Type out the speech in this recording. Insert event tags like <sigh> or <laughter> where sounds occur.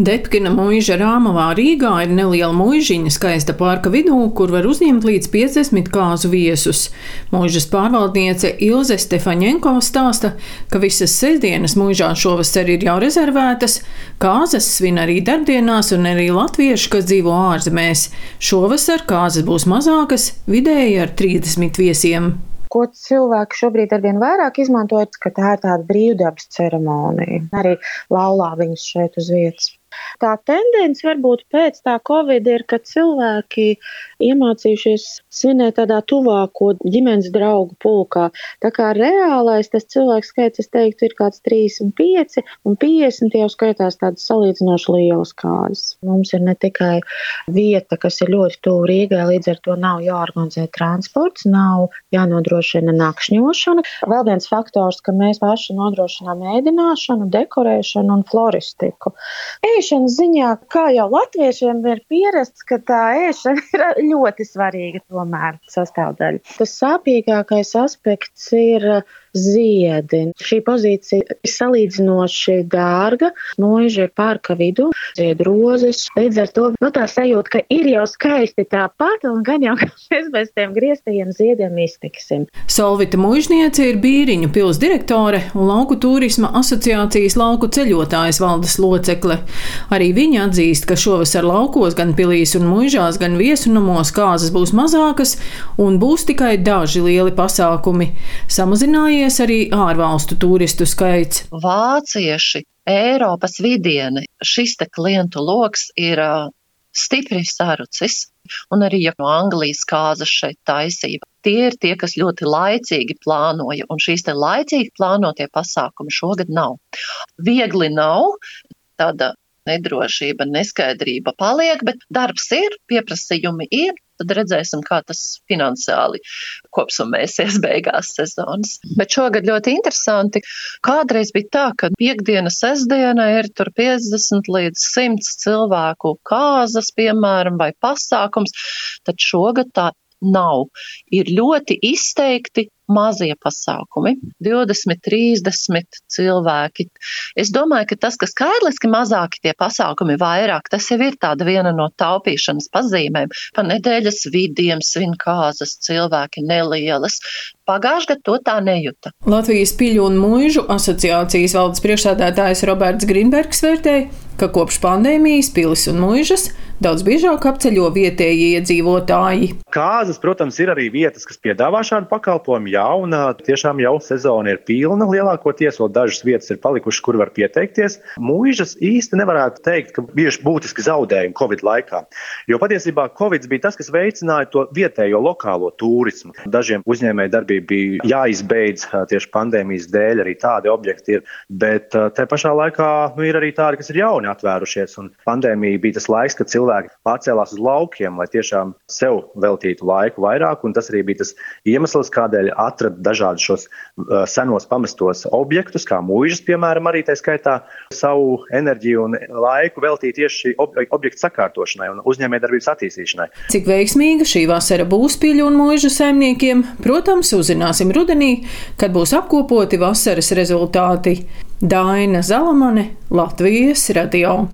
Depkina mūža Rāmavā Rīgā ir neliela mūžiņa skaista parka vidū, kur var uzņemt līdz 50 kāzu viesus. Mūžas pārvaldniece Ilze Stefaņenko stāsta, ka visas sestdienas mūžā šovasar ir jau rezervētas, kāzas svin arī darbdienās un arī latvieši, kas dzīvo ārzemēs. Šovasar kāzas būs mazākas, vidēji ar 30 viesiem ko cilvēki šobrīd arvien vairāk izmanto, ir, ka tā ir tāda brīvdabas ceremonija. Arī laulā viņus šeit uz vietas. Tā tendence varbūt pēc tā Covid ir, ka cilvēki iemācījušies svinēt tādā tuvāko ģimenes draugu pulkā. Tā kā reālais tas cilvēks skaits, es teiktu, ir kāds 35 un 50 jau skaitās tādas salīdzinoši lielas kādas. Mums ir ne tikai vieta, kas ir ļoti tuvu Rīgai, līdz ar to nav jāorganizē transports, nav jānodrošina nakšņošana. Vēl viens faktors, ka mēs paši nodrošinām ēdināšanu, dekorēšanu un floristiku. Ēšanas ziņā, kā jau latviešiem ir pierasts, ka tā ēšana ir <laughs> ļoti svarīga tomēr sastāvdaļa. Tas sāpīgākais aspekts ir ziedi. Šī pozīcija ir salīdzinoši dārga. Mūža ir pārka vidū, zied rozes. Līdz ar to nu, tā sajūta, ka ir jau skaisti tāpat, un gan jau <laughs> mēs bez tiem grieztajiem ziediem iztiksim. Solvita mužniece ir Bīriņu pils direktore un lauku turisma asociācijas lauku ceļotājs valdes locekle. Arī viņa atzīst, ka šovasar laukos gan pilīs un mužās, gan viesunumos kāzas būs mazākas un būs tikai daži lieli pasākumi. Samazinājies arī ārvalstu turistu skaits. Vācieši, Eiropas vidieni, šis te klientu loks ir stipri sarucis, un arī ja no Anglijas kāzas šeit taisība. Tie ir tie, kas ļoti laicīgi plānoja, un šīs te laicīgi plānotie pasākumi šogad nav. Viegli nav, tāda nedrošība, neskaidrība paliek, bet darbs ir, pieprasījumi ir, tad redzēsim, kā tas finansiāli kopsumēsies <laughs> beigās sezonas. Bet šogad ļoti interesanti. Kādreiz bija tā, ka piekdiena, sestdiena ir tur 50 līdz 100 cilvēku kāzas, piemēram, vai pasākums, tad šogad tā nav. Ir ļoti izteikti mazie pasākumi, 20, 30 cilvēki. Es domāju, ka tas, ka skaitliski mazāki tie pasākumi vairāk, tas jau ir tāda viena no taupīšanas pazīmēm. Pa nedēļas vidiem svinkāzas cilvēki nelielas. Pagājušajā gadā to tā nejuta. Latvijas piļu un mūžu asociācijas valdes priekšsādātājs Roberts Grīnbergs vērtēja, ka kopš pandēmijas pilis un mūžas daudz biežāk apceļo vietējie iedzīvotāji. Kāzas, protams, ir arī vietas, kas piedāvā šādu pakalpojumu, jā, un tiešām jau sezona ir pilna lielākoties, vēl dažas vietas ir palikušas, kur var pieteikties. Mūžas īsti nevarētu teikt, ka bijuši būtiski zaudējumi Covid laikā, jo patiesībā Covid bija tas, kas veicināja to vietējo lokālo turismu. Dažiem uzņēmēju darbību bija jāizbeidz tieši pandēmijas dēļ, arī tādi objekti ir, bet te pašā laikā nu, ir arī tādi, kas ir jauni atvērušies, pandēmija bija tas laiks, kad cilvēki cilvēki pārcēlās uz laukiem, lai tiešām sev veltītu laiku vairāk. Tas arī bija tas iemesls, kādēļ atrada dažādus šos uh, senos pamestos objektus, kā mūžas, piemēram, arī tā skaitā savu enerģiju un laiku veltīt tieši ob objektu sakārtošanai un uzņēmējdarbības attīstīšanai. Cik veiksmīga šī vasara būs pīļu un mūžu saimniekiem, protams, uzzināsim rudenī, kad būs apkopoti vasaras rezultāti. Daina Zalamane, Latvijas radio.